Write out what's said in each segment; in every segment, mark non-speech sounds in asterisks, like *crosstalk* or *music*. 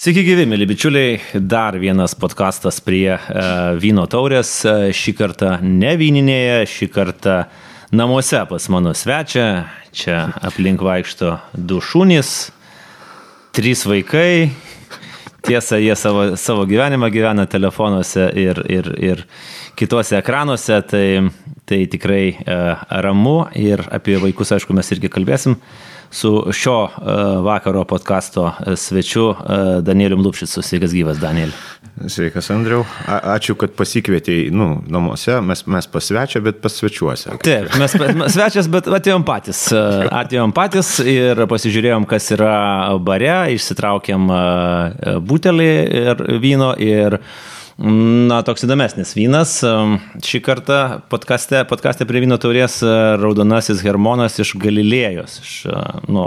Sveiki gyvi, mėly bičiuliai, dar vienas podkastas prie uh, vyno taurės, uh, šį kartą ne vyninėje, šį kartą namuose pas mano svečią, čia aplink vaikšto du šunys, trys vaikai, tiesa, jie savo, savo gyvenimą gyvena telefonuose ir, ir, ir kitose ekranuose, tai, tai tikrai uh, ramu. Ir apie vaikus, aišku, mes irgi kalbėsim. Uh, su šio e, vakaro podkasto e, svečiu e, Danieliu Lupšicu. Sveikas gyvas, Daniel. Sveikas, Andriu. A, ačiū, kad pasikvietėjai, nu, namuose, mes, mes pasvečia, bet pasvečiuose. Taip, mes svečias, bet atėjom patys. Atėjom patys ir pasižiūrėjom, kas yra bare, išsitraukėm butelį ir vyno ir Na, toks įdomesnis vynas. Šį kartą podkaste, podkaste prie vyno taurės e, raudonasis hermonas iš Galilėjos, iš, e, nu,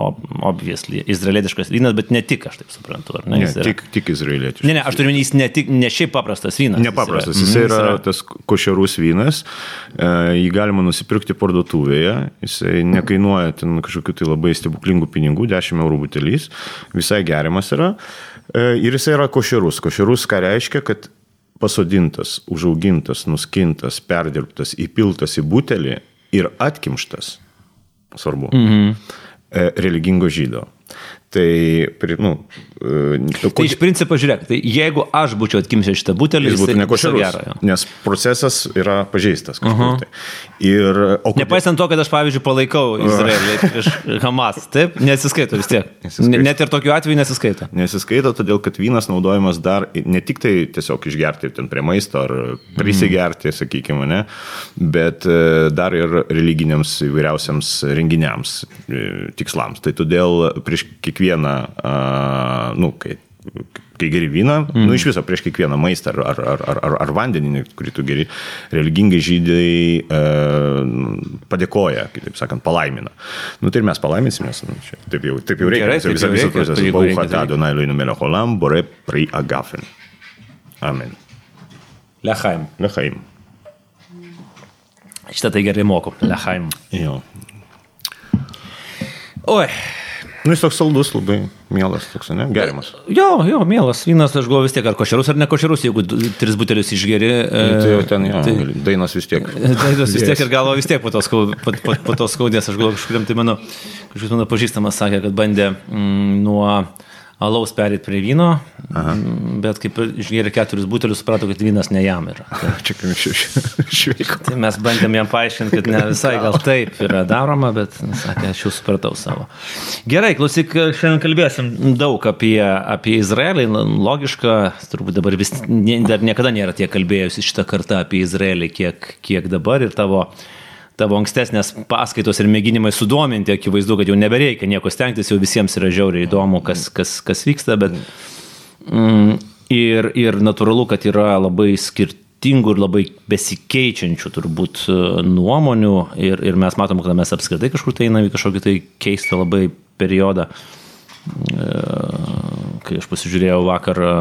obviously, izraelietiškas vynas, bet ne tik, aš taip suprantu. Ne, ne yra... tik, tik izraelietiškas. Ne, ne, aš turiu minį, jis ne, tik, ne šiaip paprastas vynas. Nepaprastas, jis yra, jis yra, jis yra tas košerus vynas, e, jį galima nusipirkti parduotuvėje, jisai nekainuoja ten kažkokiu tai labai stebuklingų pinigų, 10 eurų butelys, visai geriamas yra. Ir jisai yra košerus. Košerus ką reiškia, kad pasodintas, užaugintas, nuskintas, perdirbtas, įpiltas į butelį ir atkimštas, svarbu, mhm. E, religingo žydo. Tai, nu, uh, tai iš principo žiūrėk, tai jeigu aš būčiau atkimšęs šitą butelį, jis būtų nekošerus, nes procesas yra pažeistas. Uh -huh. tai. Ir, kodėl... Nepaisant to, kad aš, pavyzdžiui, palaikau Izraelį prieš *laughs* Hamas, taip, nesiskaito vis tiek. Nesiskaito. Net ir tokiu atveju nesiskaito. Nesiskaito, todėl kad vynas naudojamas dar ne tik tai tiesiog išgerti ten prie maisto ar prisigerti, mm. sakykime, ne, bet e, dar ir religiniams įvairiausiams renginiams, e, tikslams. Tai todėl prieš kiekvieną kiekvieną, uh, nu, kai, kai geri vyną, mm. nu iš viso prieš kiekvieną maistą ar, ar, ar, ar, ar, vandenį, kurį tu geri, religingai žydai uh, padėkoja, kitaip sakant, palaimina. Nu tai ir mes palaiminsim, nes nu, čia, taip, jau, taip jau reikia. Gerai, taip, visą, visą procesą. Bauchata Adonai Elohim Melecholam, Bore Pri Agafen. Amen. Lechaim. Lechaim. Šitą tai gerai moku. Lechaim. Jo. Oi. Nu, jis toks saldus, labai mielas, toks, ne? Gerimas. Jo, jo, mielas vynas, aš galvoju vis tiek, ar košerus ar ne košerus, jeigu tris butelius išgeri. E, tai jau ten, jo, tai, dainos vis tiek. *laughs* Dainos vis tiek ir galvo vis tiek po to, skaud, po, po, po to skaudės, aš galvoju, kažkuriam tai mano, kažkas mano pažįstamas sakė, kad bandė mm, nuo alaus perėti prie vyno, Aha. bet kaip išgėrė keturis butelius, suprato, kad vynas ne jam yra. *laughs* Čia kaip šveiko. Tai mes bandėm jam paaiškinti, kad ne visai gal taip yra daroma, bet, sakė, aš jau supratau savo. Gerai, klausyk, šiandien kalbėsim daug apie, apie Izraelį. Logiška, turbūt dabar vis, dar niekada nėra tiek kalbėjusi šitą kartą apie Izraelį, kiek, kiek dabar ir tavo tavo ankstesnės paskaitos ir mėginimai sudominti, akivaizdu, kad jau nebereikia nieko stengtis, jau visiems yra žiauriai įdomu, kas, kas, kas vyksta, bet mm, ir, ir natūralu, kad yra labai skirtingų ir labai besikeičiančių turbūt e, nuomonių ir, ir mes matom, kad mes apskritai kažkur tai einame į kažkokį tai keistą labai periodą. E, kai aš pasižiūrėjau vakar e,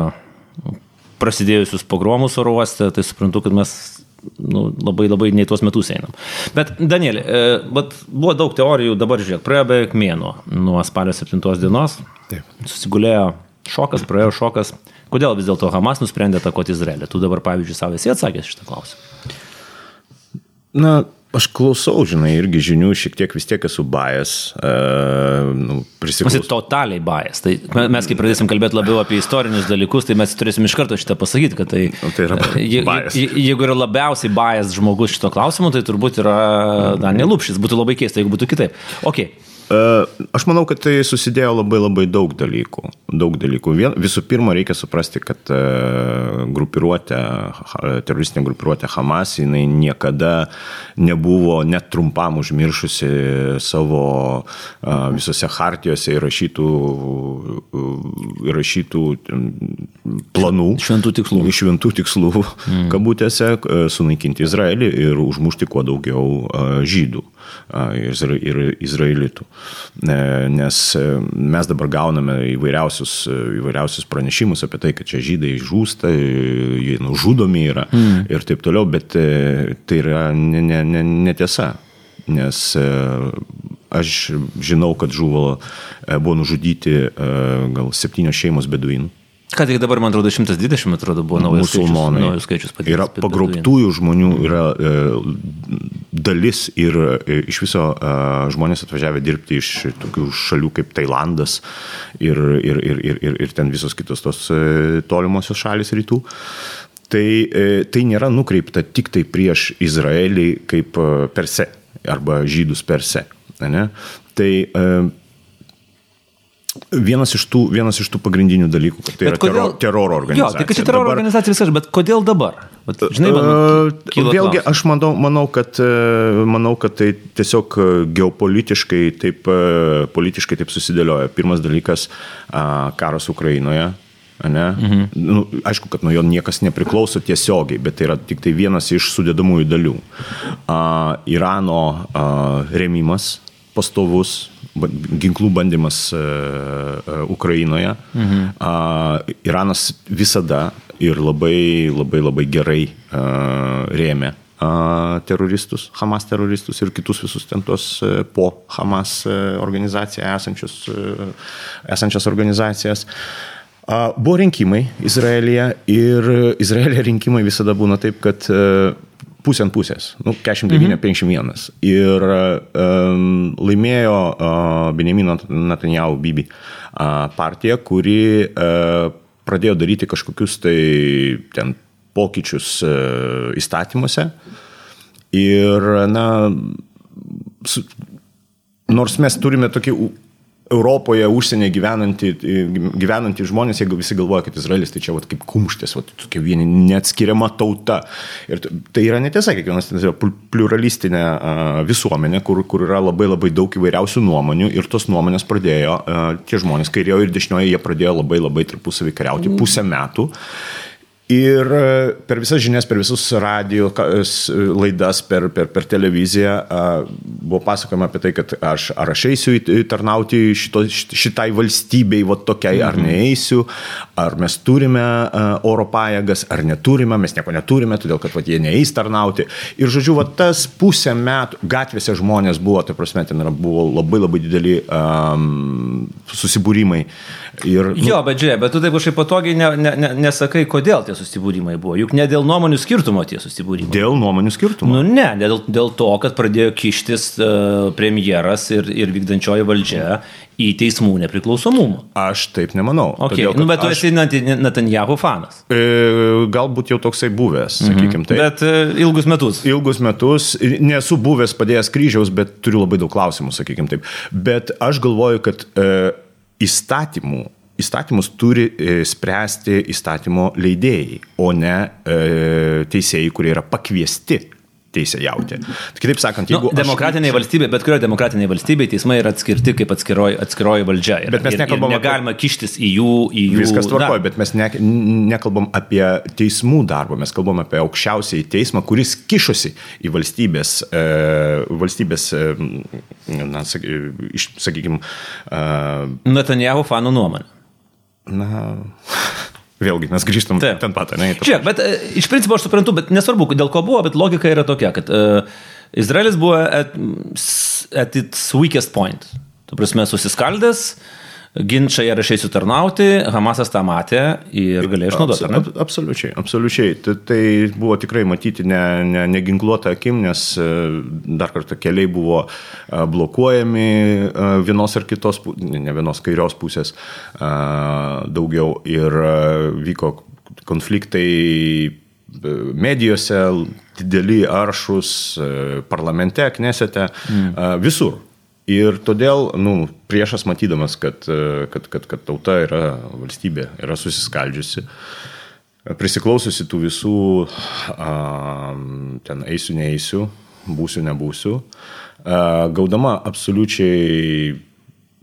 prasidėjusius pogromus oro uoste, tai suprantu, kad mes nu, labai labai ne į tuos metus einam. Bet, Danielė, e, buvo daug teorijų, dabar žiūrėk, praėjo beveik mėnuo nuo spalio 7 dienos. Taip. Susigulėjo šokas, praėjo šokas. Kodėl vis dėlto Hamas nusprendė atakuoti Izraelį? Tu dabar, pavyzdžiui, savo esi atsakęs šitą klausimą. Na, Aš klausau, žinai, irgi žinių, šiek tiek vis tiek esu bajas. Uh, nu, Esi totaliai bajas. Tai mes, kai pradėsim kalbėti labiau apie istorinius dalykus, tai mes turėsim iš karto šitą pasakyti, kad tai... Nu, tai yra je, je, jeigu yra labiausiai bajas žmogus šito klausimu, tai turbūt yra Daniel Lupšis. Būtų labai keista, jeigu būtų kitaip. Okay. Aš manau, kad tai susidėjo labai labai daug dalykų. Daug dalykų. Vien, visų pirma, reikia suprasti, kad grupiruotė, teroristinė grupiruotė Hamas, jinai niekada nebuvo net trumpam užmiršusi savo visose hartijose įrašytų, įrašytų planų. Šventų tikslų. Šventų tikslų, mm. kabutėse, sunaikinti Izraelį ir užmušti kuo daugiau žydų ir, ir izraelitų. E, nes e, mes dabar gauname įvairiausius, e, įvairiausius pranešimus apie tai, kad čia žydai žūsta, jie nužudomi yra mm. ir taip toliau, bet tai yra netiesa. Ne, ne nes aš žinau, kad žuvo, buvo nužudyti gal septynios šeimos beduinų Ką tik dabar, man atrodo, 120, atrodo, buvo naujas musulmonai. skaičius, naujus skaičius padėtas. Yra pagrobtųjų žmonių, yra e, dalis ir e, iš viso e, žmonės atvažiavę dirbti iš tokių šalių kaip Tailandas ir, ir, ir, ir, ir, ir ten visos kitos tos e, tolimosios šalis rytų. Tai, e, tai nėra nukreipta tik tai prieš Izraelį kaip e, perse arba žydus perse. Ne? Tai e, Vienas iš, tų, vienas iš tų pagrindinių dalykų, kad tai Bet yra kodėl, teroro, teroro organizacija. Jo, tai kad čia teroro Dabar- organizacija viskas, bet kodėl dabar? Vat, žinai, man kyla Vėlgi, aš manau, manau, kad, e, manau, kad tai tiesiog e, geopolitiškai taip, e, politiškai taip susidėlioja. Pirmas dalykas karas Ukrainoje. Ne? Mhm. Nu, aišku, kad nuo jo niekas nepriklauso tiesiogiai, bet tai yra tik tai vienas iš sudėdamųjų dalių. A, Irano a, remimas pastovus, ginklų bandymas a, a, Ukrainoje. Mhm. Iranas visada ir labai, labai, labai gerai a, rėmė teroristus, Hamas teroristus ir kitus visus ten tos e, po Hamas e, organizaciją esančius, e, esančias organizacijas. Buvo rinkimai Izraelyje ir Izraelio rinkimai visada būna taip, kad e, pusė ant pusės, nu, 49-51. Ir um, laimėjo uh, Benjamino Netanyahu Bibi uh, partija, kuri uh, pradėjo daryti kažkokius tai ten pokyčius uh, įstatymuose. Ir, na, su, nors mes turime tokį Europoje, užsienyje gyvenantį žmonės, jeigu visi galvoja, kad Izraelis tai čia vat, kaip kumštės, vat, tokia vieni neatskiriama tauta. Ir tai yra netiesa, kiekvienas yra pl- pluralistinė visuomenė, kur, kur yra labai labai daug įvairiausių nuomonių ir tos nuomonės pradėjo, tie žmonės kairioje ir dešinioje, jie pradėjo labai labai tarpusavį kariauti pusę metų. Ir e, per visas žinias, per visus radio ka- s- laidas, per, per, per televiziją buvo pasakojama apie tai, kad aš ar aš eisiu tarnauti šito, šit- šitai valstybei, va tokiai, ar neeisiu, ar mes turime oro pajėgas, ar neturime, mes nieko neturime, todėl kad va, jie neeis tarnauti. Ir žodžiu, va, tas pusę metų gatvėse žmonės buvo, tai prasme, ten buvo labai labai dideli um, susibūrimai. Ir, nu, Jo, bet žiūrėk, bet tu taip kažkaip patogiai ne, ne, ne, nesakai, kodėl tie susibūrimai buvo. Juk ne dėl nuomonių skirtumo tie susibūrimai. Dėl nuomonių skirtumų. Nu ne, dėl, dėl to, kad pradėjo kištis uh, premjeras ir, ir vykdančioji valdžia į teismų nepriklausomumą. Aš taip nemanau. Okay. Todėl, Nu, bet tu aš- esi Netanjahu fanas. E, galbūt jau toksai buvęs, sakykime taip. Bet... Uh, ilgus metus. Ilgus metus nesu buvęs padėjęs kryžiaus, bet turiu labai daug klausimų, sakykime taip. Bet aš galvoju, kad e, įstatymų, įstatymus turi e, spręsti įstatymo leidėjai, o ne e, teisėjai, kurie yra pakviesti teisėjauti. Tai Kitaip sakant, Nu, jeigu... aš- demokratinėje valstybėje, bet kurioje demokratinėje valstybėje teismai yra atskirti kaip atskiroji, atskiroji valdžia. Ir, Bet mes ir, nekalbam ir apie- negalima kištis į jų... Į jų Viskas tvarkoja, bet mes ne, nekalbam apie teismų darbą, mes kalbam apie aukščiausiai teismą, kuris kišosi į valstybės, e, valstybės e, na, sak, iš, sakykime, e, Netanjahu fanų nuomonė. na, vėlgi mes grįžtam Taip. ten pat, ne? Žiūrėk, bet e, iš principo aš suprantu, bet nesvarbu, dėl ko buvo, bet logika yra tokia, kad uh, Izraelis buvo at, at its weakest point. Tu prasme, susiskaldęs, ginčiai ar aš eisiu tarnauti, Hamasas tą matė ir galėjo išnaudoti. ne? Ab, absoliučiai, absoliučiai. Tai, tai buvo tikrai matyti ne, ne, neginkluota akim, nes e, dar kartą keliai buvo e, blokuojami e, vienos ar kitos, ne ne vienos kairios pusės daugiau ir vyko konfliktai medijose, dideli aršus, parlamente, knesete, mm. visur. Ir todėl, nu, priešas matydamas, kad, e, kad, kad, kad tauta yra valstybė, yra susiskaldžiusi, prisiklausiusi tų visų, a, ten eisiu, neeisiu, būsiu, nebūsiu, a, gaudama absoliučiai,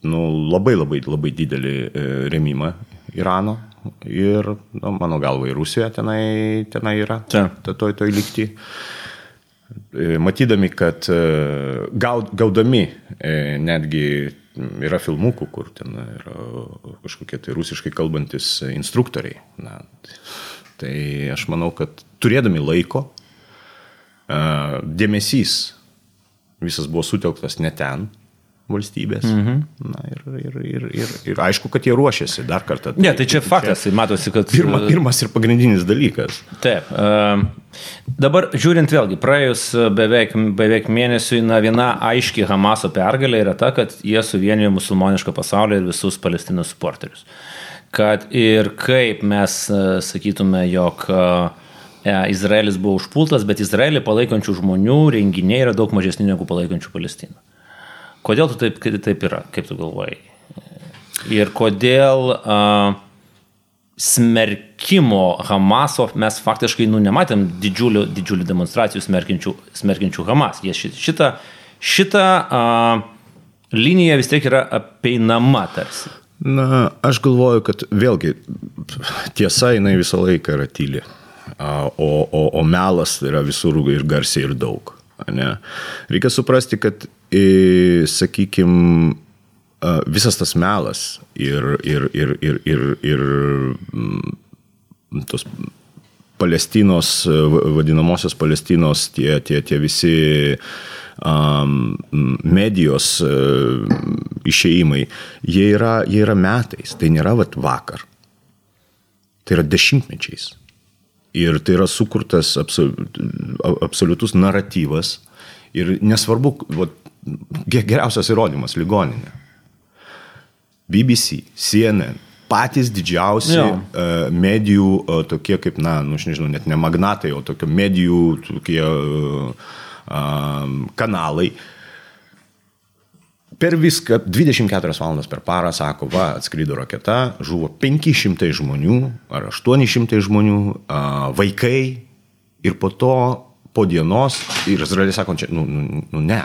nu, labai labai labai didelį e, remimą Irano ir, nu, mano galva, ir Rusija tenai, tenai yra, Čia. toj, toj lygti. E, matydami, kad e, gaud, gaudami e, netgi yra filmukų, kur ten yra kažkokie tai rusiškai kalbantis instruktoriai. Na, tai aš manau, kad turėdami laiko, dėmesys visas buvo sutelktas ne ten, valstybės. Mhm. Na, ir, ir, ir, ir, ir aišku, kad jie ruošiasi dar kartą. Ne, tai čia faktas, tai matosi, kad... Pirma, pirmas ir pagrindinis dalykas. Taip. Uh, dabar žiūrint vėlgi, praėjus beveik, beveik mėnesiui, na, viena aiški Hamaso pergalė yra ta, kad jie suvienijo musulmonišką pasaulį ir visus Palestinos supporterius. Kad ir kaip mes uh, sakytume, jog uh, Izraelis buvo užpultas, bet Izraelį palaikančių žmonių renginiai yra daug mažesni negu palaikančių Palestiną. Kodėl tu taip, taip yra, kaip tu galvojai? Ir kodėl uh, smerkimo Hamaso mes faktiškai nu, nematėm didžiulių, didžiulių demonstracijų smerkinčių, smerkinčių Hamas. Jie šitą, šitą uh, liniją vis tiek yra apeinama tarsi. Na, aš galvoju, kad vėlgi tiesa jinai visą laiką yra tyli, o, o, o melas yra visur ir garsiai ir daug. Ne? Reikia suprasti, kad sakykime, visas tas melas ir, ir, ir, ir, ir, ir mm, tos Palestinos, vadinamosios Palestinos, tie, tie, tie visi um, medijos uh, išeimai, jie yra, jie yra metais, tai nėra vat, vakar. Tai yra dešimtmečiais. Ir tai yra sukurtas absoliutus naratyvas. Ir nesvarbu, vat, geriausias įrodymas - ligoninė. BBC, CNN, patys didžiausi jo. uh, medijų, uh, tokie kaip, na, nu, aš nežinau, net ne magnatai, o tokie medijų tokie uh, uh, kanalai. Per viską 24 valandas per parą sako, va, atskrido raketa, žuvo 500 žmonių ar 800 žmonių, uh, vaikai ir po to, po dienos, ir Izraelis sako, čia, nu, nu, nu ne,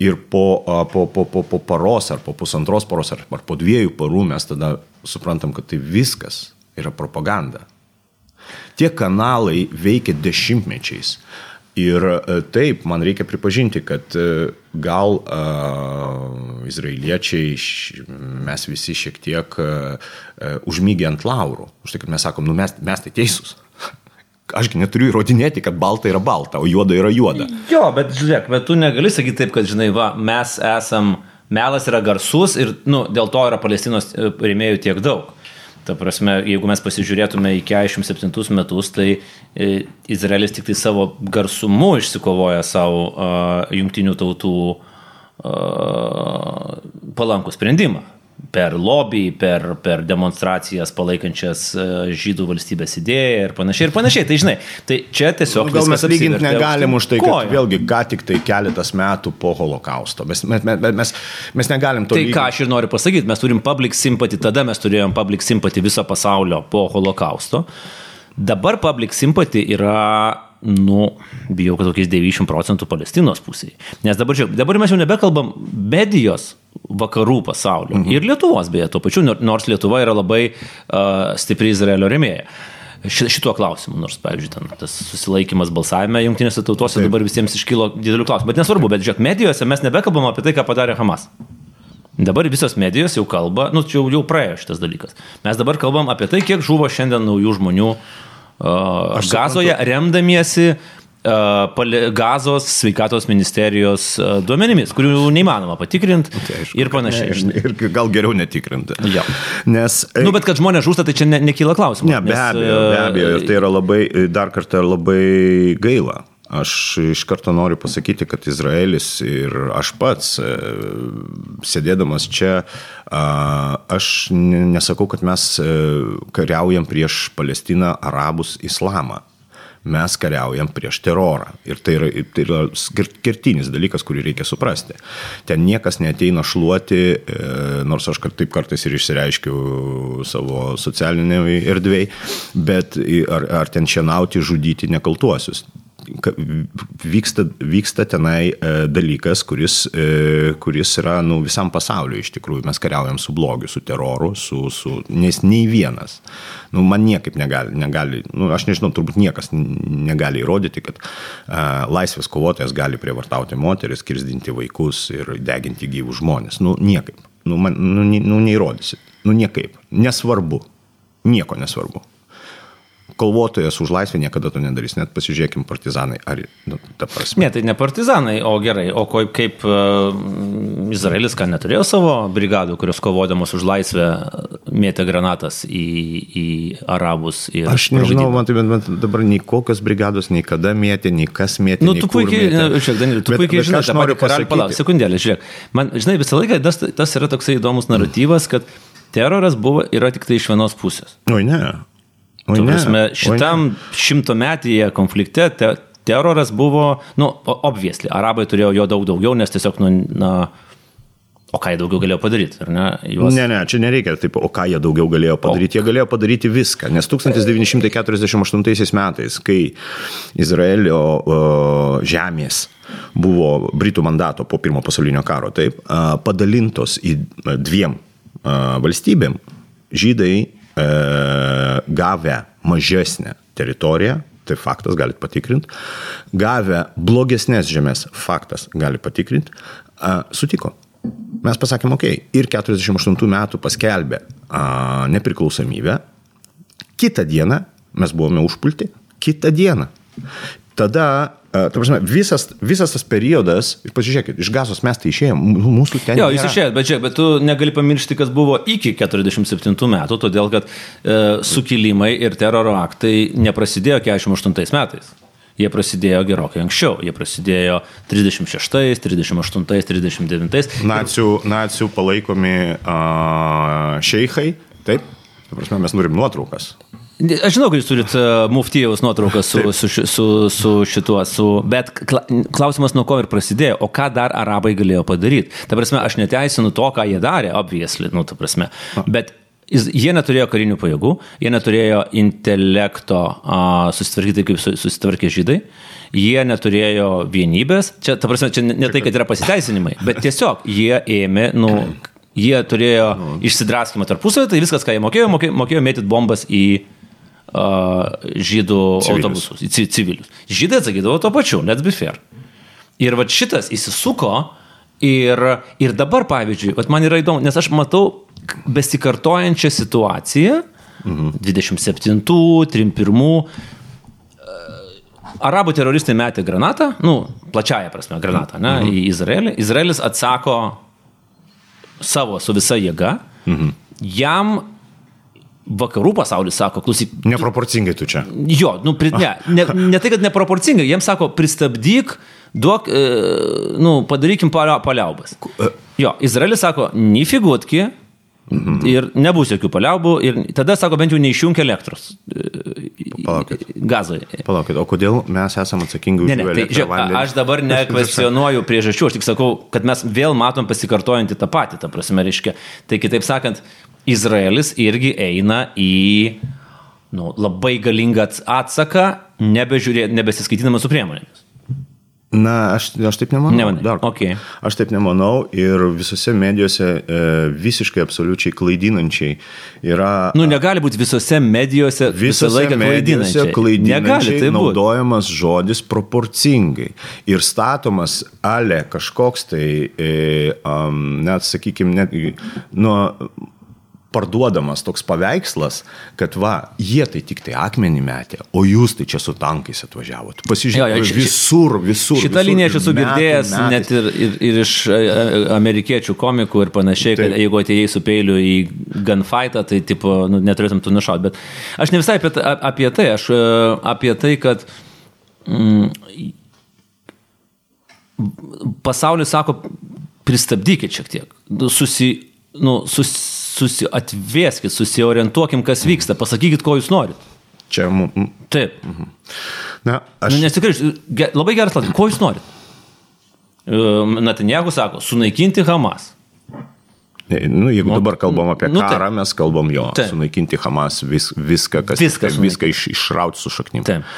Ir po, po, po, po, po paros ar po pusantros paros ar, ar po dviejų parų mes tada suprantam, kad tai viskas yra propaganda. Tie kanalai veikia dešimtmečiais. Ir taip, man reikia pripažinti, kad gal uh, izraeliečiai, mes visi šiek tiek uh, užmygė ant laurų. Už tai, kad mes sakom, nu mes, mes tai teisūs ašgi neturiu įrodinėti, kad balta yra balta, o juoda yra juoda. Jo, bet žiūrėk, bet tu negali sakyti taip, kad, žinai, va, mes esam, melas yra garsus ir, nu, dėl to yra Palestinos e, rėmėjų tiek daug. Ta prasme, jeigu mes pasižiūrėtume į 47 metus, tai e, Izraelis tik tai savo garsumu išsikovoja savo uh, jungtinių tautų uh, palankų sprendimą per lobby, per, per demonstracijas palaikančias e, žydų valstybės idėją ir panašiai ir panašiai. Tai žinai, tai čia tiesiog... Gal mes lyginti negalim už tai, kad koja. vėlgi ką tik tai keletas metų po holokausto. Mes, mes, mes, mes, negalim to. Tai lyginti. ką aš ir noriu pasakyti, mes turim public sympathy, tada mes turėjom public sympathy viso pasaulio po holokausto. Dabar public sympathy yra nu, bijau, kad tokiais 90 procentų Palestinos pusėje. Nes dabar, žiūrėk, dabar mes jau nebekalbam medijos vakarų pasaulio mhm. ir Lietuvos beje, tuo pačiu, nors Lietuva yra labai uh, stipri Izraelio remėja. Šituo klausimu, nors, pavyzdžiui, ten, tas susilaikimas balsavime jungtinėse tautose Taip. dabar visiems iškilo didelių klausimų. Bet nesvarbu, bet žiūrėk, medijose mes nebekalbam apie tai, ką padarė Hamas. Dabar visos medijos jau kalba, nu, čia jau, jau praėjo šitas dalykas. Mes dabar kalbam apie tai, kiek žuvo šiandien naujų žmonių uh, Gazoje, remdamiesi Gazos sveikatos ministerijos duomenimis, kurių neįmanoma patikrinti nu, tai aišku, ir panašiai. Ne, ir gal geriau netikrinti. Ja. Nes, nu, bet kad žmonės žūsta, tai čia ne, nekyla klausimų. Ne, be nes, abejo, be abejo. Ir tai yra labai, dar kartą labai gaila. Aš iš karto noriu pasakyti, kad Izraelis ir aš pats, sėdėdamas čia, aš nesakau, kad mes kariaujam prieš Palestiną, arabus, islamą mes kariaujam prieš terorą. Ir tai yra, tai yra kertinis dalykas, kurį reikia suprasti. Ten niekas neteina šluoti, e, nors aš taip kartais ir išsireiškiu savo socialinėje erdvėje, bet ar, ar ten šienauti, žudyti nekaltuosius vyksta, vyksta tenai e, dalykas, kuris, e, kuris yra nu, visam pasauliu iš tikrųjų. Mes kariaujam su blogiu, su teroru, su, su, nes nei vienas. Nu, man niekaip negali, negali nu, aš nežinau, turbūt niekas negali įrodyti, kad a, laisvės kovotojas gali prievartauti moteris, kirzdinti vaikus ir deginti gyvus žmonės. Nu, niekaip. Nu, man, nu, nu, neįrodysi. Nu, niekaip. Nesvarbu. Nieko nesvarbu kovotojas už laisvę niekada to nedarys, net pasižiūrėkim partizanai. Ar, nu. Ne, tai ne partizanai, o gerai, o kaip, kaip uh, Izraelis, ką neturėjo savo brigadų, kurios kovodamos už laisvę mėtė granatas į, į arabus. Aš nežinau, man tai bent dabar nei kokios brigados, nei kada mėtė, nei kas mėtė. Nu, tu puikiai, žiūrėk, Daniel, tu bet, puikiai žinai, aš noriu pasakyti. Palauk, sekundėlę, žiūrėk. Man, žinai, visą laiką tas, tas yra toksai įdomus naratyvas, kad teroras buvo, yra tik tai iš vienos pusės. Oi, ne. Ne, prasme, šitam šimtometyje konflikte te, teroras buvo, nu, obviesly, arabai turėjo jo daug daugiau, nes tiesiog, nu, na, O ką jie daugiau galėjo padaryti, ar ne? Juos... Ne, ne, čia nereikia taip, o ką jie daugiau galėjo padaryti. O... Jie galėjo padaryti viską, nes 1948 metais, kai Izraelio uh, žemės buvo Britų mandato po pirmo pasaulinio karo, taip, uh, padalintos į dviem uh, valstybėm, žydai gavę mažesnę teritoriją, tai faktas, galit patikrinti, gavę blogesnės žemės, faktas, gali patikrinti, sutiko. Mes pasakėm, okay. ir 48 metų paskelbė a, nepriklausomybę, kitą dieną mes buvome užpulti, kitą dieną. Tada Ta prasme, visas, visas tas periodas, pasižiūrėkit, iš gazos mes tai išėjom, mūsų ten. Jo, jūs išėjot, bet, žiūrėk, bet tu negali pamiršti, kas buvo iki 47 metų, todėl kad e, sukilimai ir teroro aktai neprasidėjo 48 metais. Jie prasidėjo gerokai anksčiau. Jie prasidėjo 36, 38, 39. Nacių, nacių palaikomi uh, šeichai, taip, ta prasme, mes norim nuotraukas. Aš žinau, kad jūs turit uh, muftijaus nuotrauką su, su, su, su šituo, su, bet klausimas nuo ko ir prasidėjo, o ką dar arabai galėjo padaryti. Ta prasme, aš neteisinu to, ką jie darė, obviously, nu, ta prasme. Bet jie neturėjo karinių pajėgų, jie neturėjo intelekto susitvarkyti, kaip susitvarkė žydai, jie neturėjo vienybės. Čia, ta prasme, čia ne tai, kad yra pasiteisinimai, bet tiesiog jie ėmė, nu, jie turėjo išsidraskymą tarpusavį, tai viskas, ką jie mokėjo, mokėjo, mokėjo mėtyti bombas į žydų civilius. autobusus, į civilius. Žydai atsakydavo to pačiu, let's be fair. Ir va šitas įsisuko ir, ir dabar, pavyzdžiui, man yra įdomu, nes aš matau besikartojančią situaciją, mhm. 27, 31. Arabų teroristai metė granatą, nu, plačiaja prasme, granatą, ne, mhm. į Izraelį. Izraelis atsako savo su visa jėga. Mhm. Jam vakarų pasaulis sako, klausyk. Neproporcingai tu čia. Jo, nu, pri, ne, ne, ne tai, kad neproporcingai, jiems sako, pristabdyk, duok, e, nu, padarykim paliaubas. E. Jo, Izraelis sako, nifigutki. Mhm. Ir nebus jokių paliaubų, ir tada, sako, bent jau neišjungia elektros. E, Palaukit. Gazoje. Palaukit, o kodėl mes esame atsakingi už ne, ne, tai, žiūrėk, Aš dabar *laughs* nekvestionuoju priežasčių, aš tik sakau, kad mes vėl matom pasikartojantį tą patį, ta prasme, reiškia. Tai kitaip sakant, Izraelis irgi eina į nu, labai galingą atsaką, nebesiskaitydamas su priemonėmis. Na, aš, aš taip nemanau. Nemanai. Dar. Okay. Aš taip nemanau ir visose medijose e, visiškai absoliučiai klaidinančiai yra. Nu, negali būti visose medijose visą laiką medijose klaidinančiai. Negali tai naudojamas būt. žodis proporcingai ir statomas ale kažkoks tai, e, um, net sakykime, net nuo parduodamas toks paveikslas, kad va, jie tai tik tai akmenį metė, o jūs tai čia su tankais atvažiavot. Pasižiūrėkite, visur, visur. Šitą liniją aš esu girdėjęs net ir, ir, ir iš e, e, amerikiečių komikų ir panašiai, kad tai. jeigu atėjai su peiliu į gunfightą, tai tipo, nu, neturėtum tu nušaut. Bet aš ne visai apie, apie tai, aš e, apie tai, kad mm, pasaulis sako, pristabdykit šiek tiek, susi, nu, susi susi, atvėskit, susiorientuokim, kas vyksta, pasakykit, ko jūs norit. Čia mums. Taip. Mhm. Na, aš. Nu, nes tikrai, labai geras klausimas, ko jūs norit? Natanjahu sako, sunaikinti Hamas. Nu, jeigu nu, dabar kalbam apie nu, karą, taip. mes kalbam jo, taip. sunaikinti Hamas vis, viską, kas viską, taip, viską iš, išrauti su šaknim. Taip.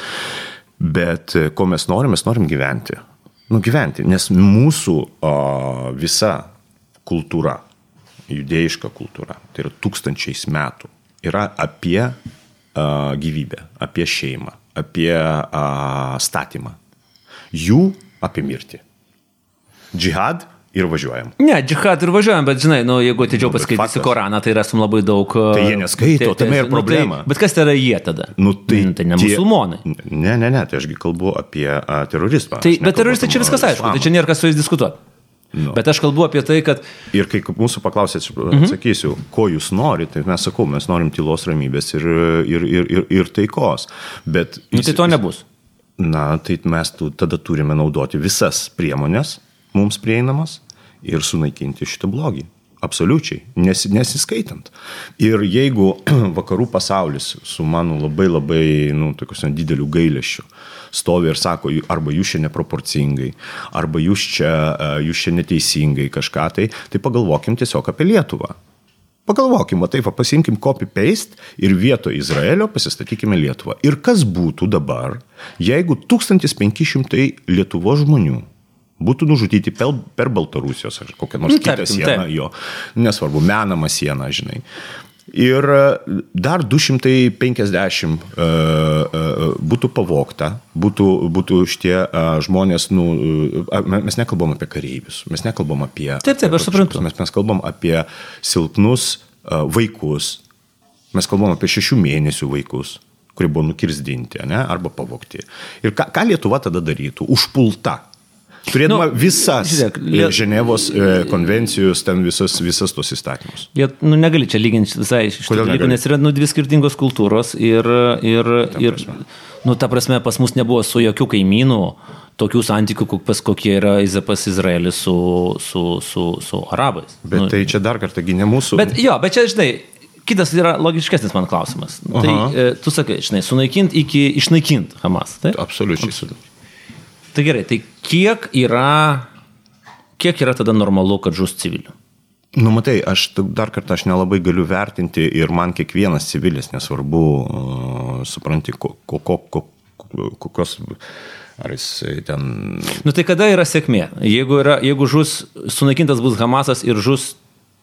Bet e, ko mes norim, mes norim gyventi. Nu, gyventi, nes mūsų o, visa kultūra, judėjiška kultūra, tai yra tūkstančiais metų, yra apie uh, gyvybę, apie šeimą, apie uh, statymą. Jų apie mirtį. Džihad ir važiuojam. Ne, džihad ir važiuojam, bet žinai, nu, jeigu atidžiau Nu, paskaitysi. Koraną, tai rasim labai daug. Tai jie neskaito, tame ir problema. Nu, tai, bet kas tai yra jie tada? Nu, tai, Mm, tai ne tie- musulmonai. Ne, ne, ne, tai ašgi kalbu apie a, terorizmą. Tai, bet teroristai čia viskas aišku, tai čia nėra kas su jais diskutuoti. Nu. Bet aš kalbu apie tai, kad Ir kai mūsų paklausėt, Mhm. atsakysiu, ko jūs norite, tai mes sakau, mes norim tylos ramybės ir, ir, ir, ir, ir taikos. Bet nu, tai to nebus. Na, tai mes tu, tada turime naudoti visas priemonės mums prieinamas ir sunaikinti šitą blogį. Absoliučiai, nes, nesiskaitant. Ir jeigu *clears throat* vakarų pasaulis su mano labai labai, nu, tokius dideliu gailėšiu stovi ir sako, "Jų- arba jūs čia neproporcingai, arba jūs čia, e, jūs čia neteisingai kažką tai, tai pagalvokim tiesiog apie Lietuvą. Pagalvokim, va taip, va, pasimkim copy-paste ir vietoj Izraelio pasistatykime Lietuvą. Ir kas būtų dabar, jeigu 1500 Lietuvos žmonių būtų nužudyti per, per Baltarusijos ar kokią nors Nu, kitą sieną, jo, nesvarbu, menamą sieną, žinai. Ir e, dar 250 uh, uh, būtų pavokta, būtų, būtų šitie uh, žmonės, nu, uh, mes nekalbam apie kareivius, mes nekalbam apie... Taip, taip, aš suprantu. Mes, mes kalbam apie silpnus vaikus, mes kalbam apie šešių mėnesių vaikus, kurie buvo nukirzdinti ne, arba pavokti. Ir ką, ką Lietuva tada darytų? Užpulta. Turėdama Nu, nu, visas žiūrėk, Lie... Lie- Ženevos e, konvencijos, ten visas, visas tos įstatymus. Jie, nu, negali čia lyginti visai Kodėl dalykų, negali? nes yra nu, dvi skirtingos kultūros ir, ir, ir nu, ta prasme, pas mus nebuvo su jokių kaimynų tokių santykių, pas kokie yra Iza- pas Izraelis su, su, su, su arabais. Bet nu, tai čia dar kartą gi ne mūsų. Bet jo, bet čia, žinai, kitas yra logiškesnis man klausimas. Tai Aha. e, tu sakai, žinai, sunaikinti iki išnaikinti Hamas. Taip? Absoliučiai. Absoliučiai. Tai gerai, tai kiek yra, kiek yra tada normalu, kad žus civilių? Nu, matai, aš dar kartą aš nelabai galiu vertinti ir man kiekvienas civilis, nesvarbu, uh, supranti, ko, ko, ko, ko, kokios, ar jis ten Nu tai kada yra sėkmė? Jeigu, yra, jeigu žus, sunaikintas bus Hamasas ir žus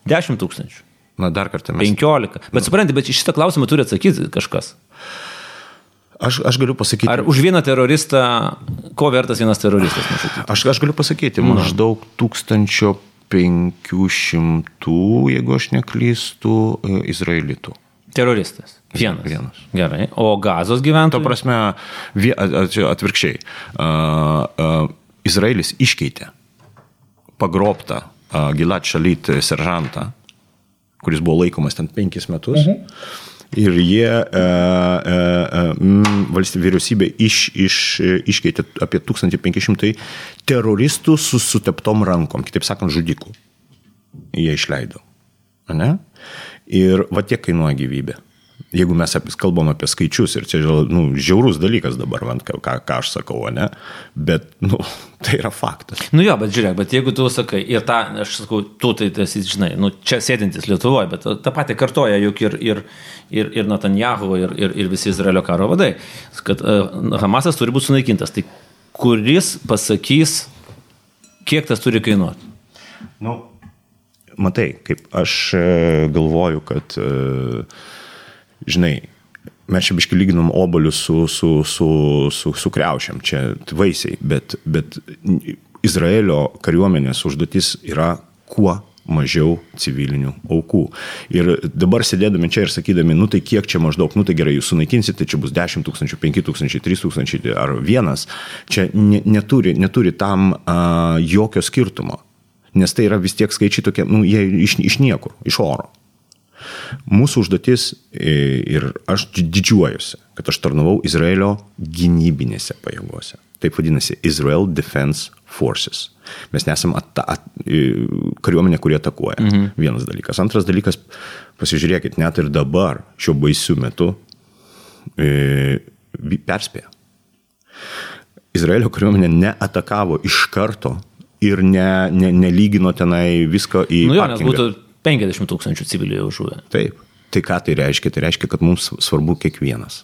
10 tūkstančių, Na, dar kartą mes. 15. Bet supranti, bet šitą klausimą turi atsakyti kažkas. Aš, aš galiu pasakyti. Ar už vieną teroristą, ko vertas vienas teroristas nužudyti? Aš, aš galiu pasakyti, maždaug 1500, jeigu aš neklystu, e, izraelitų. Teroristas. Vienas. Vienas. Gerai. O gazos Tuo gyventojai? prasme, a- čia atvirkščiai. Uh, uh, Izraelis iškeitė pagrobtą uh, Gilat Šalit seržantą, kuris buvo laikomas ten penkis metus. Mhm. Ir jie, e, e, e, mm, valstybė vyriausybė iš, iš, iškeitė apie 1500 teroristų su suteptom rankom, kitaip sakant, žudikų. Jie išleido. Ne? Ir va tiek kainuoja gyvybė. Jeigu mes apie, kalbam apie skaičius, ir čia nu, žiaurus dalykas dabar, man, ką, ką aš sakau, ne? bet nu, *laughs* tai yra faktas. Nu jo, bet žiūrėk, bet jeigu tu sakai, ir tą, aš sakau, tu tai esi, žinai, nu, čia sėdintis Lietuvoje, bet tą patį kartoja juk ir, ir, ir, ir Netanjahu, ir, ir, ir visi Izraelio karo vadai, kad uh, Hamasas turi būti sunaikintas. Tai kuris pasakys, kiek tas turi kainuoti? Nu, matai, kaip aš e, galvoju, kad, e, žinai, mes čia biškai lyginam obolius su, su, su, su, su kreušiam, čia vaisiai, bet, bet Izraelio kariuomenės užduotis yra kuo mažiau civilinių aukų. Ir dabar sėdėdami čia ir sakydami, nu tai kiek čia maždaug, nu tai gerai, jūs sunaikinsite, tai čia bus 10 tūkstančių, 5 tūkstančiai, 3 tūkstančiai ar vienas, čia ne, neturi, neturi tam a, jokio skirtumo. Nes tai yra vis tiek skaičiai tokie, nu, jie iš, iš niekur, iš oro. Mūsų užduotis e, ir aš didžiuojuosi, kad aš tarnavau Izraelio gynybinėse pajėgose. Taip vadinasi Israel Defense Forces. Mes nesame at, at, e, kariuomenė, kurie atakuoja. Mhm. Vienas dalykas. Antras dalykas, pasižiūrėkit, net ir dabar, šiuo baisiu metu, e, perspėja. Izraelio kariuomenė neatakavo iš karto ir ne, ne, nelygino tenai visko į... Nu jo, nes parkingą. būtų 50 tūkstančių civilių jau žuvę. Taip. Tai ką tai reiškia? Tai reiškia, kad mums svarbu kiekvienas.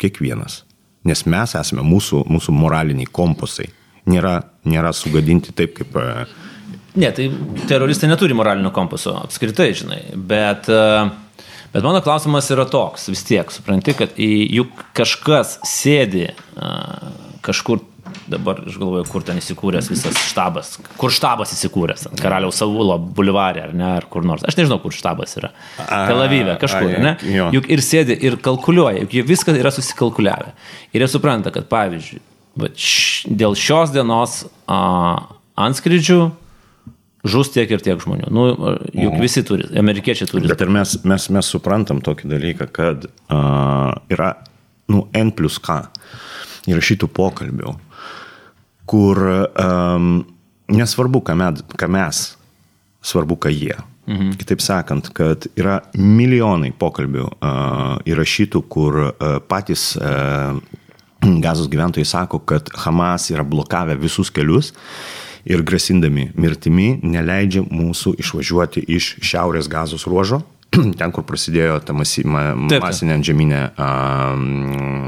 Kiekvienas. Nes mes esame mūsų, mūsų moraliniai kompasai. Nėra, nėra sugadinti taip, kaip... e, Ne, tai teroristai neturi moralinio kompaso, apskritai, žinai. Bet, e, bet mano klausimas yra toks, vis tiek, supranti, kad juk kažkas sėdi e, kažkur dabar aš galvoju, kur ten įsikūręs visas štabas, kur štabas įsikūręs, ant Karaliaus Saulo bulvarė ar ne, ar kur nors. Aš nežinau, kur štabas yra. Tel Avive, kažkur, ne? Juk ir sėdi, ir kalkuliuoja, juk viską yra susikalkuliavę. Ir jie supranta, kad pavyzdžiui, dėl šios dienos a, antskrydžių žus tiek ir tiek žmonių. Nu, juk visi turi, amerikiečiai turi. Bet ir mes, mes, mes suprantam tokį dalyką, kad uh, yra nu, N plus K įrašytų pokalbių, kur um, nesvarbu, ką mes, ką mes, svarbu, ką jie. Mhm. Kitaip sakant, kad yra milijonai pokalbių uh, įrašytų, kur uh, patys uh, gazos gyventojai sako, kad Hamas yra blokavę visus kelius ir grasindami mirtimi neleidžia mūsų išvažiuoti iš šiaurės gazos ruožo, *clears throat* ten, kur prasidėjo ta masi, ma, masinė antžeminė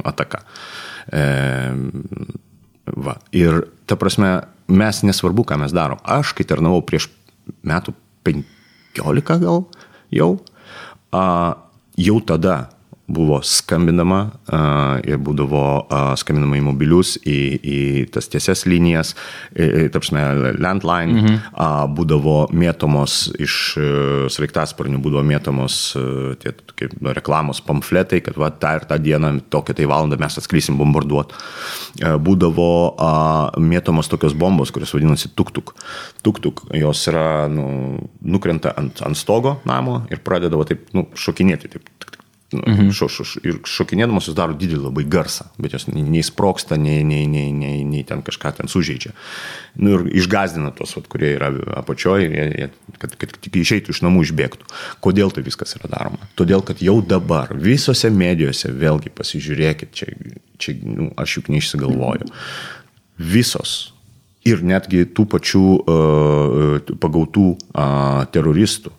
ataka. E, va. Ir ta prasme, mes nesvarbu, ką mes darom. Aš, kai tarnavau prieš metų 15 gal jau, a, jau tada buvo skambinama a, ir būdavo a, skambinama į mobilius, į, į tas tiesias linijas, į, tarpsme, landline, mhm. a, būdavo mėtomos iš e, sraigtasparnių, būdavo mėtomos e, tie kaip nu, reklamos pamfletai, kad va, tą ir tą dieną, tokią tai valandą mes atsklysim bombarduoti. Būdavo a, mėtomos tokios bombos, kurios vadinasi tuk-tuk. Tuk-tuk, jos yra, nu, nukrenta ant, ant stogo namo ir pradeda va, taip, nu, šokinėti. Taip, tik, Mhm. Šo, šo, ir šokinėdamos jos daro didelį labai garsą, bet jos nei, nei nei, nei, nei, nei, ten kažką ten sužeidžia. Nu, ir išgazdina tos, vat, kurie yra apačioje, jie, kad, kad tik išeitų iš namų išbėgtų. Kodėl tai viskas yra daroma? Todėl, kad jau dabar visose medijose, vėlgi pasižiūrėkit, čia, čia nu, aš juk neišsigalvoju, visos ir netgi tų pačių uh, pagautų uh, teroristų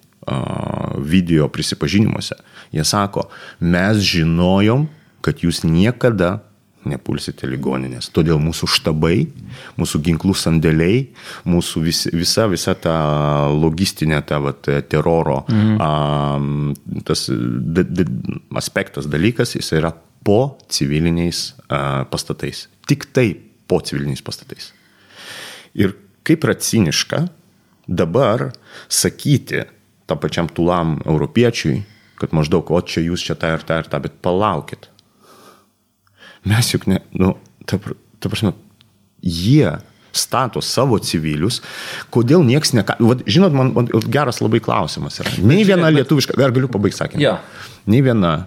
video prisipažinimuose. Jie sako, mes žinojom, kad jūs niekada nepulsite ligoninės. Todėl mūsų štabai, mūsų ginklų sandėliai, mūsų vis, visa, visa ta logistinė ta vat, teroro mhm. a, tas d, d, aspektas, dalykas, jis yra po civiliniais a, pastatais. Tik tai po civiliniais pastatais. Ir kaip yra ciniška dabar sakyti, tam pačiam tulam europiečiui, kad maždaug, o čia jūs čia tą ir tą ir tą, bet palaukit. Mes juk ne, nu, ta, ta prasme, jie stato savo civilius, kodėl niekas ne... Žinot, man, man geras labai klausimas yra. Nei viena lietuviška, ar galiu pabaigti sakinį? Jo. Nei viena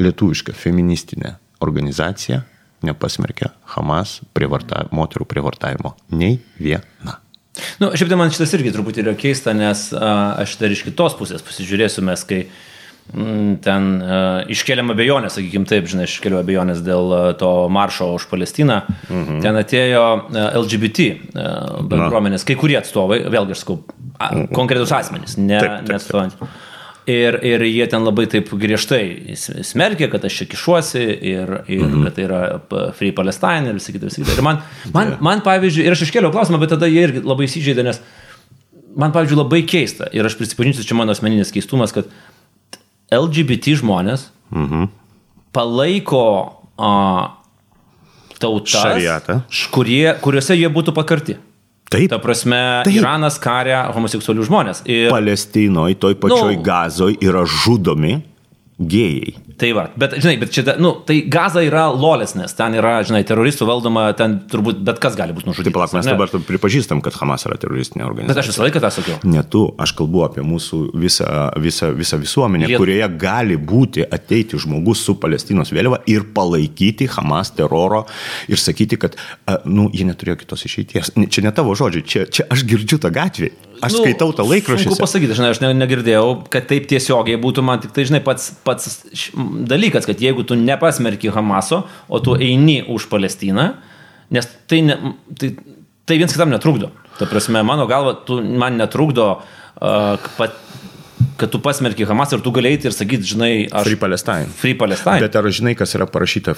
lietuviška feministinė organizacija nepasmerkia Hamas prievarta, moterų prievartavimo. Nei viena. Nu, šiaip tai man šitas irgi truputį yra keista, nes a, aš dar iš kitos pusės pasižiūrėsiu mes, kai mm, ten a, iškeliam abejonės, sakykime taip, žinai, iškeliu abejonės dėl a, to maršo už Palestiną. Mhm. Ten atėjo a, LGBT a, bendruomenės, kai kurie atstovai, vėlgi aš sakau, a, konkretus asmenys, ne, neatstovant. Ir, ir jie ten labai taip griežtai smerkė, kad aš čia kišuosi ir, ir mhm. kad tai yra Free Palestine ir visi kiti, visi kiti. Ir man, man, man, pavyzdžiui, ir aš iškėliau klausimą, bet tada jie irgi labai įsižeidė, nes man, pavyzdžiui, labai keista, ir aš prisipažinsiu, čia mano asmeninis keistumas, kad LGBT žmonės Mhm. palaiko a, tautas, Šariatą. kurie, kuriuose jie būtų pakarti. Taip, Ta prasme, Taip. Iranas karia homoseksualių žmonės. Ir, Palestinoje, toj pačioj Nu. gazoje yra žudomi gėjai. Tai va, bet, žinai, bet čia, nu, tai Gaza yra lolesnės, ten yra, žinai, teroristų valdoma, ten turbūt bet kas gali būti nužudytas. Taip, palauk, mes dabar pripažįstam, kad Hamas yra teroristinė Bet organizacija. aš visą laiką tą sakiau. Ne tu, aš kalbu apie mūsų visą, visą, visą visuomenę, Liet- kurioje gali būti ateiti žmogus su Palestinos vėliava ir palaikyti Hamas teroro ir sakyti, kad, nu, jie neturėjo kitos išeities. Čia ne tavo žodžiai, čia, čia aš girdžiu tą gatvį. Aš nu, skaitau tą laikraštį. Sunku pasakyti, žinai, aš ne, negirdėjau, kad taip tiesiogiai būtų man tik tai, žinai, pats, pats dalykas, kad jeigu tu nepasmerki Hamaso, o tu eini už Palestiną, nes tai, ne, tai, tai viens kitam netrukdo. Ta prasme, mano galva, tu man netrukdo, uh, pat, kad tu pasmerki Hamasą ir tu galėjai ir sakyti, žinai, aš... Free Palestine. Free Palestine. Bet... Ar žinai, kas yra parašyta,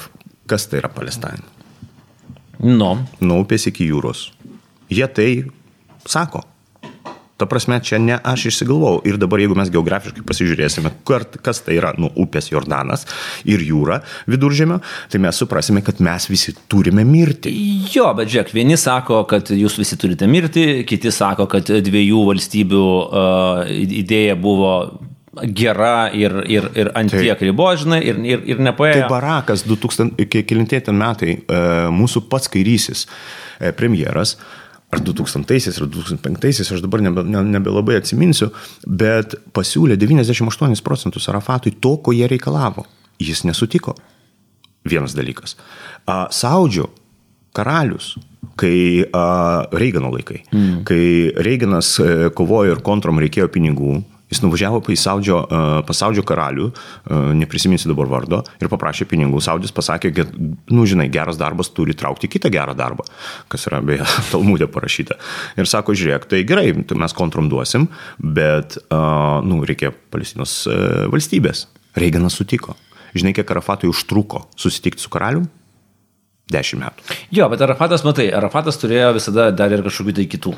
kas tai yra Palestine? Nu, Nuo upės iki jūros. Jie tai sako. Ta prasme, čia ne aš išsigalvojau. Ir dabar, jeigu mes geografiškai pasižiūrėsime, kas tai yra, nu, upės Jordanas ir jūra viduržėmio, tai mes suprasime, kad mes visi turime mirti. Jo, bet žiūrėk, vieni sako, kad jūs visi turite mirti, kiti sako, kad dviejų valstybių uh, idėja buvo gera ir, ir, ir ant tai, tiek ribo, žinai, ir, ir, ir nepaėjo. Tai Barakas 2000, kelintieji metai, uh, mūsų pats kairysis uh, premjeras, uh, ar 2000-aisiais, ar 2005-aisiais, aš dabar nebe, ne, nebelabai atsiminsiu, bet pasiūlė 98 procentus Arafatui to, ko jie reikalavo. Jis nesutiko. Vienas dalykas. Saudžio karalius, kai Reigano laikai, mm. kai Reiganas e, kovojo ir kontrom reikėjo pinigų, Jis nuvažiavo į Saudžio, pasaudžio karalių, neprisiminsiu dabar vardo, ir paprašė pinigų. Saudis pasakė, kad, nu, žinai, geras darbas turi traukti kitą gerą darbą, kas yra beje *laughs* Talmudė parašyta. Ir sako, žiūrėk, tai gerai, mes kontrom duosim, bet, nu, reikia Palestinos valstybės. Reiganas sutiko. Žinai, kiek Arafatui užtruko susitikti su karaliumi? Dešimt metų. Jo, bet Arafatas, matai, Arafatas turėjo visada dar ir kažkokių tai kitų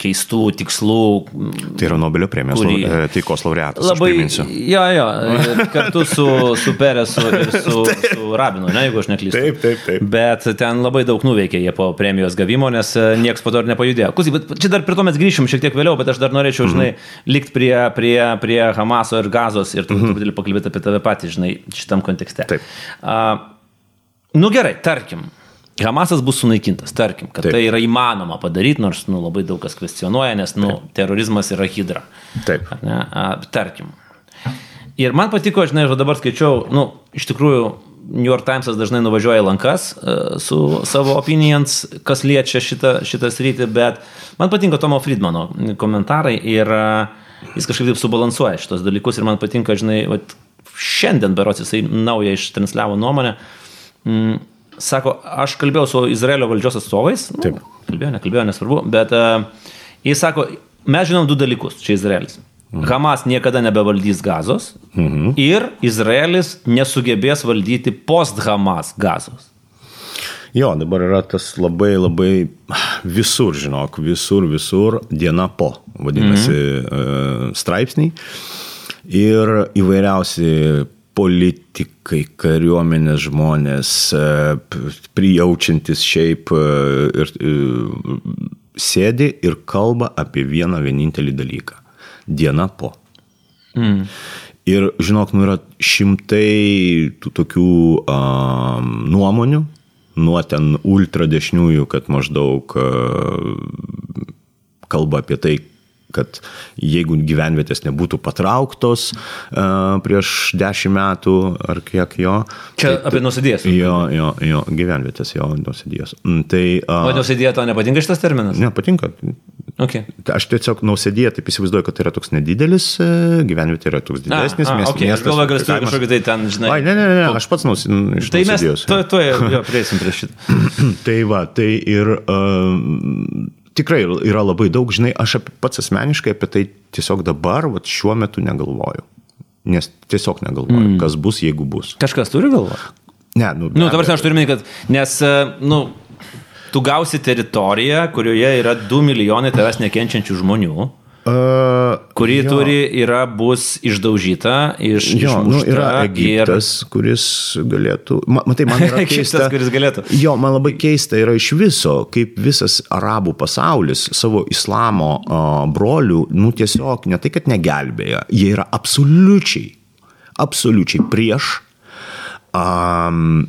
keistų tikslų. Tai yra Nobelio premijos kurį... E, taikos laureatas. Labai. Jo, jo, kartu su, su Peresu ir su, *laughs* su Rabinu, ne, jeigu aš neklystu. Taip, taip, taip. Bet ten labai daug nuveikė jie po premijos gavimo, nes e, niekas po to ir nepajudėjo. Kusi, bet čia dar prie to mes grįšim šiek tiek vėliau, bet aš dar norėčiau, žinai, mm -hmm. likti prie, prie, prie Hamaso ir Gazos ir truputį mm -hmm. pakalbėti apie tave patį, žinai, šitam kontekste. Taip. Uh, nu gerai, tarkim. Hamasas bus sunaikintas, tarkim, kad Taip. tai yra įmanoma padaryti, nors nu, labai daug kas kvestionuoja, nes nu, Taip. terorizmas yra hydra. Taip. Ne, a, tarkim. Ir man patiko, žinai, aš dabar skaičiau, nu, iš tikrųjų, New York Timesas dažnai nuvažiuoja į lankas uh, su savo opinions, kas liečia šitą, šitą sritį, bet man patinka Tomo Friedmano komentarai ir uh, jis kažkaip taip subalansuoja šitos dalykus ir man patinka, žinai, vat, šiandien berots jisai naują ištransliavo nuomonę. Mm, sako, aš kalbėjau su Izraelio valdžios atstovais. Nu, Taip. Kalbėjau, nekalbėjau, nesvarbu, bet uh, jis sako, mes žinom du dalykus, čia Izraelis. Mhm. Hamas niekada nebevaldys gazos mhm. ir Izraelis nesugebės valdyti post-Hamas gazos. Jo, dabar yra tas labai labai visur, žinok, visur, visur diena po, vadinasi, mhm. straipsniai. Ir įvairiausi politikai, kariuomenės žmonės, e, prijaučiantis šiaip e, ir e, sėdi ir kalba apie vieną vienintelį dalyką - diena po. Mm. Ir žinok, nu yra šimtai tų tokių um, nuomonių, nuo ten ultradešiniųjų, kad maždaug uh, kalba apie tai, kad jeigu gyvenvietės nebūtų patrauktos uh, prieš dešimt metų ar kiek jo. Čia tai, apie nusidėjęs. Jo, jo, jo, gyvenvietės, jo, nusidėjęs. Mm, tai, uh, o nusidėję tau nepatinka šitas terminas? Nepatinka. Okay. Aš tiesiog nausėdėję taip įsivaizduoju, kad tai yra toks nedidelis, e, gyvenvietė yra toks didesnis, a, a, okay. miestas. Aš galvoju, kad tu kažkokį tai ten, žinai. Ai, ne, ne, ne, aš pats nausėdėjęs. Tai mes to, to jo prieisim prie šitą. *clears throat* tai va, tai ir uh, tikrai yra labai daug, žinai, aš pats asmeniškai apie tai tiesiog dabar, va, šiuo metu negalvoju. Nes tiesiog negalvoju, mm. kas bus, jeigu bus. Kažkas turi galvą? Ne, nu. Nu, dabar aš turiu minėti, kad, nes, e, nu, tu gausi teritoriją, kurioje yra 2 milijonai tavęs nekenčiančių žmonių. Uh, kuri jo. turi yra bus išdaužyta iš jo, nu, yra Egiptas, ir... kuris galėtų. Matai, man yra *laughs* keista. Egiptas, kuris galėtų. Jo, man labai keista yra iš viso, kaip visas arabų pasaulis savo islamo uh, brolių, nu tiesiog ne tai, kad negelbėja, jie yra absoliučiai, absoliučiai prieš. Um,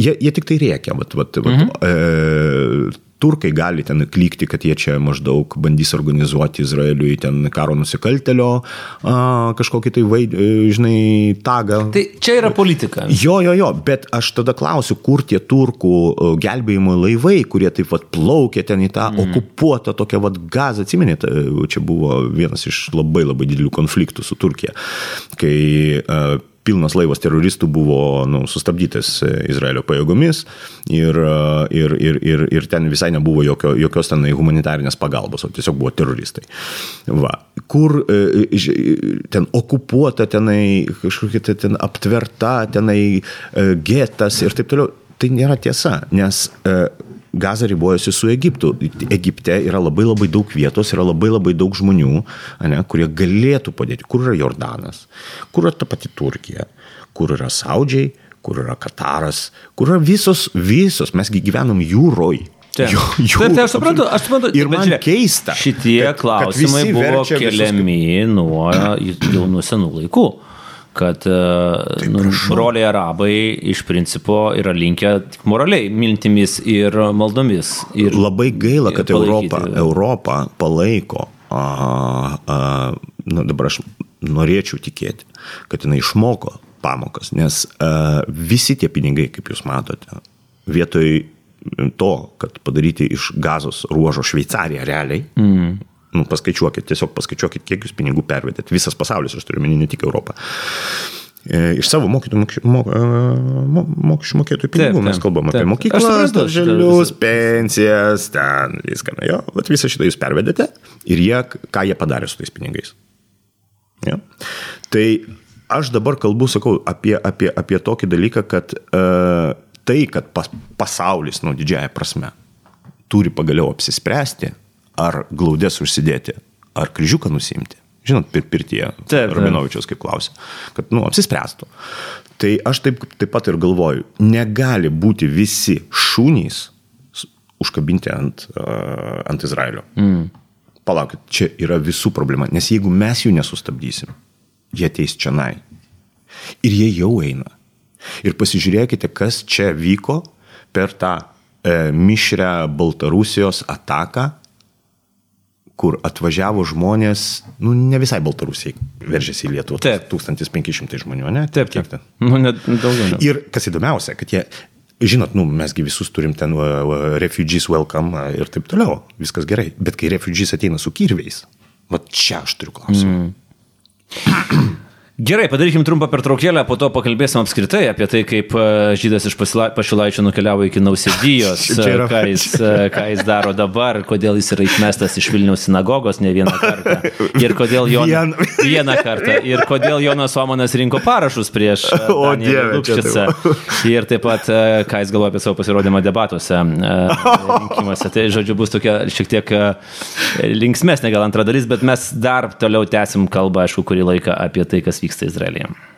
jie, jie tik tai rėkia, vat, vat, vat, mhm. e, turkai gali ten klykti, kad jie čia maždaug bandys organizuoti Izraeliui ten karo nusikaltelio a, kažkokį tai, vaid, e, žinai, tagą. Tai čia yra politika. Jo, jo, jo, bet aš tada klausiu, kur tie turkų e, gelbėjimo laivai, kurie taip pat plaukė ten į tą mm. okupuotą tokią vad gazą, atsimenėte, čia buvo vienas iš labai labai didelių konfliktų su Turkija, kai a, pilnas laivas teroristų buvo nu, sustabdytas e, Izraelio pajėgomis ir, e, ir, ir, ir, ir ten visai nebuvo jokio, jokios ten humanitarinės pagalbos, o tiesiog buvo teroristai. Va. Kur e, ten okupuota, tenai kažkokia tai ten aptverta, tenai getas ir taip toliau. Tai nėra tiesa, nes Gaza ribojasi su Egiptu. Egipte yra labai labai daug vietos, yra labai labai daug žmonių, ne, kurie galėtų padėti. Kur yra Jordanas, kur yra ta pati Turkija, kur yra Saudžiai, kur yra Kataras, kur yra visos, visos, mesgi gyvenam jūroj. Taip, taip, tai aš suprantu, aš suprantu. Ir man žiūrėk, keista. Šitie kad, klausimai kad buvo keliami visus... nuo jau nuo senų laikų kad tai nu, broliai arabai iš principo yra linkę moraliai mintimis ir maldomis. Ir Labai gaila, kad Europa, Europa palaiko, a, a, nu, dabar aš norėčiau tikėti, kad jinai išmoko pamokas, nes a, visi tie pinigai, kaip jūs matote, vietoj to, kad padaryti iš gazos ruožo Šveicariją realiai, mm. Nu, paskaičiuokit, tiesiog paskaičiuokit, kiek jūs pinigų pervedėt, visas pasaulis, aš turiu minį, ne tik Europą. E, iš savo mokytojų, mokesčių, mokesčių mokėtojų pinigų taip, mes kalbam taip, apie mokyklas, darželius, pensijas, ten viską. Jo, vat visą šitą jūs pervedėte ir jie, ką jie padarė su tais pinigais. Jo. Tai aš dabar kalbu, sakau, apie, apie, apie tokį dalyką, kad uh, tai, kad pas, pasaulis, nu, didžiaja prasme, turi pagaliau apsispręsti, ar glaudės užsidėti, ar kryžiuką nusimti. Žinot, pir pirtie, Rabinovičius kaip klausė, kad, nu, apsispręstų. Tai aš taip, taip pat ir galvoju, negali būti visi šunys užkabinti ant, ant Izraelio. Mm. Palaukit, čia yra visų problema, nes jeigu mes jų nesustabdysim, jie ateis čia nai. Ir jie jau eina. Ir pasižiūrėkite, kas čia vyko per tą e, mišrę Baltarusijos ataką, kur atvažiavo žmonės, nu, ne visai Baltarusiai veržėsi į Lietuvą. Taip. 1500 žmonių, ne? Taip, kiek ten? Nu, net daugiau. Ne. Ir kas įdomiausia, kad jie, žinot, nu, mesgi visus turim ten uh, refugees welcome ir taip toliau, viskas gerai. Bet kai refugees ateina su kirviais, va čia aš turiu klausimą. Mm. Gerai, padarykim trumpą pertraukėlę, po to pakalbėsim apskritai apie tai, kaip e, žydas iš Pašilaičio nukeliavo iki Nausėdijos, *laughs* ką jis, e, ką jis daro dabar, kodėl jis yra išmestas iš Vilniaus sinagogos ne vieną kartą. *laughs* Ir kodėl Vien... *laughs* vieną kartą. Ir kodėl Jonas Omanas rinko parašus prieš e, Lukšicą. Ir taip pat, ką jis galvoja apie savo pasirodymą debatuose rinkimuose. Tai, žodžiu, bus tokia šiek tiek linksmesnė gal antra dalis, bet mes dar toliau tęsim kalbą, aišku, kurį laiką apie tai, kas vyksta vyksta Izraelyje.